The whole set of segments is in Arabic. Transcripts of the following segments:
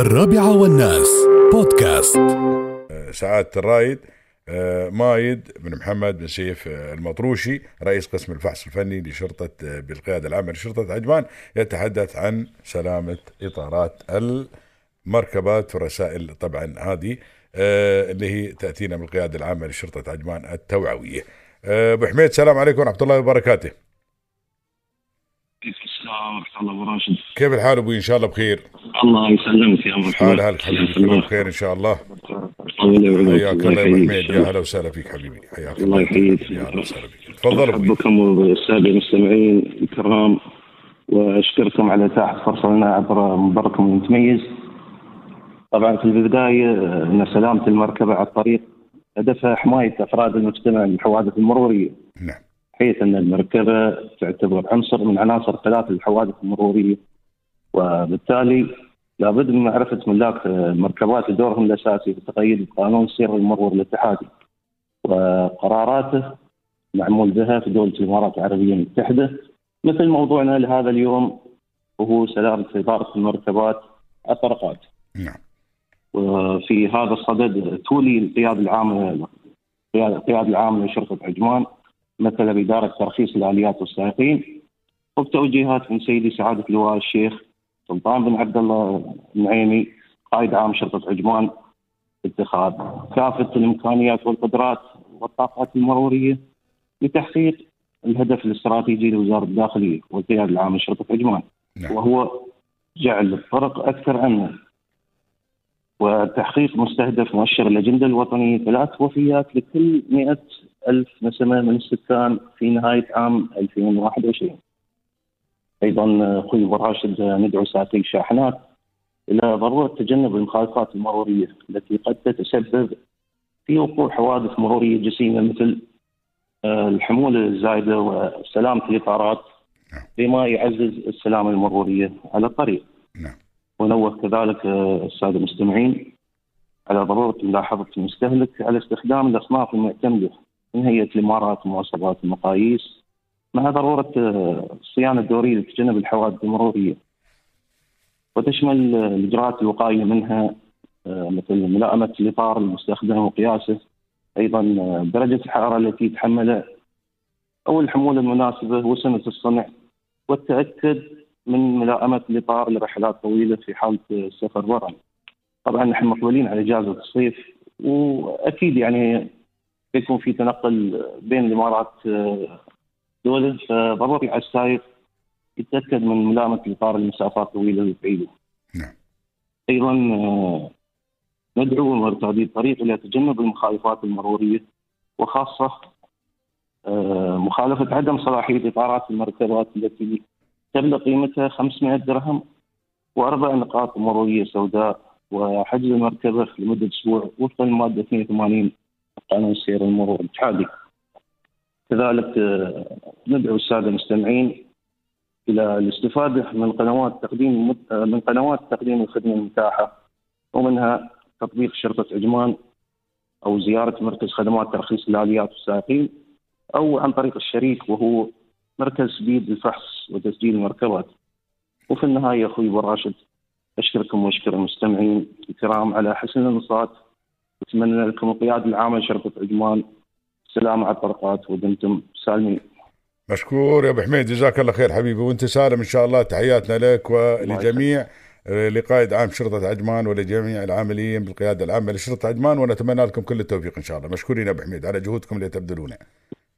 الرابعة والناس. بودكاست. سعادة الرايد آه، مايد بن محمد بن سيف آه، المطروشي رئيس قسم الفحص الفني لشرطة آه، بالقيادة العامة لشرطة عجمان يتحدث عن سلامة إطارات المركبات والرسائل طبعا هذه اللي هي تأتينا من القيادة العامة لشرطة عجمان التوعوية. أبو حميد السلام عليكم ورحمة الله وبركاته. السلام ورحمة الله وراشد كيف الحال أبوي؟ إن شاء الله بخير. الله يسلمك يا أبو حال حالك حبيبي كله بخير إن شاء الله. حياك الله يا أبو حميد يا هلا وسهلا فيك حبيبي. حياك الله يحييك. يا هلا وسهلا فيك. تفضل أبوي. بكم والسادة المستمعين الكرام وأشكركم على إتاحة فرصة لنا عبر منبركم المتميز. طبعا في البداية إن سلامة المركبة على الطريق هدفها حماية أفراد المجتمع من الحوادث المرورية. حيث أن المركبة تعتبر عنصر من عناصر ثلاث الحوادث المرورية. وبالتالي لابد من معرفه ملاك المركبات دورهم الأساسي في تقييد قانون السير المرور الاتحادي. وقراراته معمول بها في دولة الإمارات العربية المتحدة. مثل موضوعنا لهذا اليوم وهو سلامه إدارة المركبات الطرقات. نعم. وفي هذا الصدد تولي القيادة العامه القيادة العامة لشرطة عجمان مثل باداره ترخيص الآليات والسائقين. وبتوجيهات من سيدي سعادة اللواء الشيخ سلطان بن عبد الله النعيمي قائد عام شرطة عجمان اتخاذ كافة الإمكانيات والقدرات والطاقات المرورية لتحقيق الهدف الاستراتيجي لوزارة الداخلية والقياده العامه لشرطة عجمان. نعم. وهو جعل الطرق أكثر أمنا. وتحقيق مستهدف مؤشر الأجندة الوطنيه ثلاث وفيات لكل 100 ألف نسمة من السكان في نهاية عام 2021 أيضا أخوي راشد ندعو ساقي الشاحنات إلى ضرورة تجنب المخالفات المرورية التي قد تتسبب في وقوع حوادث مرورية جسيمة مثل آه، الحمولة الزايدة وسلامة الإطارات نعم. بما يعزز السلامة المرورية على الطريق. نعم. ونوه كذلك آه، السادة المستمعين على ضرورة ملاحظة المستهلك على استخدام الأصناف المعتمدة من هيئة الإمارات ومواصفات المقاييس مع ضرورة آه، الصيانه الدوريه لتجنب الحوادث المروريه وتشمل آه، الإجراءات الوقائية منها آه، مثل ملائمة الإطار المستخدم وقياسه أيضا آه، درجة الحرارة التي يتحملها أو الحمولة المناسبة وسنة الصنع والتأكد من ملائمة الاطار لرحلات طويلة في حالة السفر برا. طبعا نحن مقبلين على اجازه الصيف وأكيد يعني يكون في تنقل بين الإمارات آه، دول فضروري على السائق يتأكد من ملائمة الاطار لمسافات طويلة وبعيدة. نعم أيضا آه، ندعو مرتادي الطريق إلى تجنب المخالفات المرورية وخاصة آه، مخالفة عدم صلاحية إطارات المركبات التي تبلغ قيمتها 500 درهم وأربع نقاط مروريه سوداء وحجز المركبة لمدة أسبوع وفقا للماده 82 قانون السير المرور الاتحادي. كذلك آه، ندعو السادة المستمعين إلى الاستفادة من قنوات تقديم آه، من قنوات تقديم الخدمة المتاحة ومنها تطبيق شرطة عجمان أو زيارة مركز خدمات ترخيص الآليات والسائقين أو عن طريق الشريك وهو مركز سبيد للفحص وتسجيل المركبات. وفي النهاية أخوي أبو راشد أشكركم وأشكر المستمعين الكرام على حسن الانصات أتمنى لكم القياده العامه لشرطه عجمان السلامه على الطرقات ودمتم سالمين. مشكور يا أبو حميد. جزاك الله خير حبيبي. وأنت سالم إن شاء الله. تحياتنا لك ولجميع لقائد عام شرطة عجمان ولجميع العاملين بالقيادة العامة لشرطة عجمان ونتمنى لكم كل التوفيق إن شاء الله. مشكورين يا أبو حميد. على جهودكم اللي تبذلونها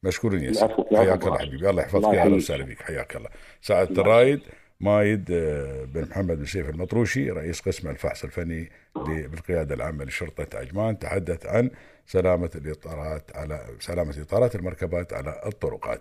مشكورين يا سيدي العفو، حياك الله. حبيبي. الله يحفظك يا يحييك. وسهلا بك. حياك الله. سعادة الرايد مايد آه، بن محمد بن سيف المطروشي رئيس قسم الفحص الفني ل- بالقيادة العامة لشرطة عجمان تحدث عن سلامة الإطارات على سلامة إطارات المركبات على الطرقات.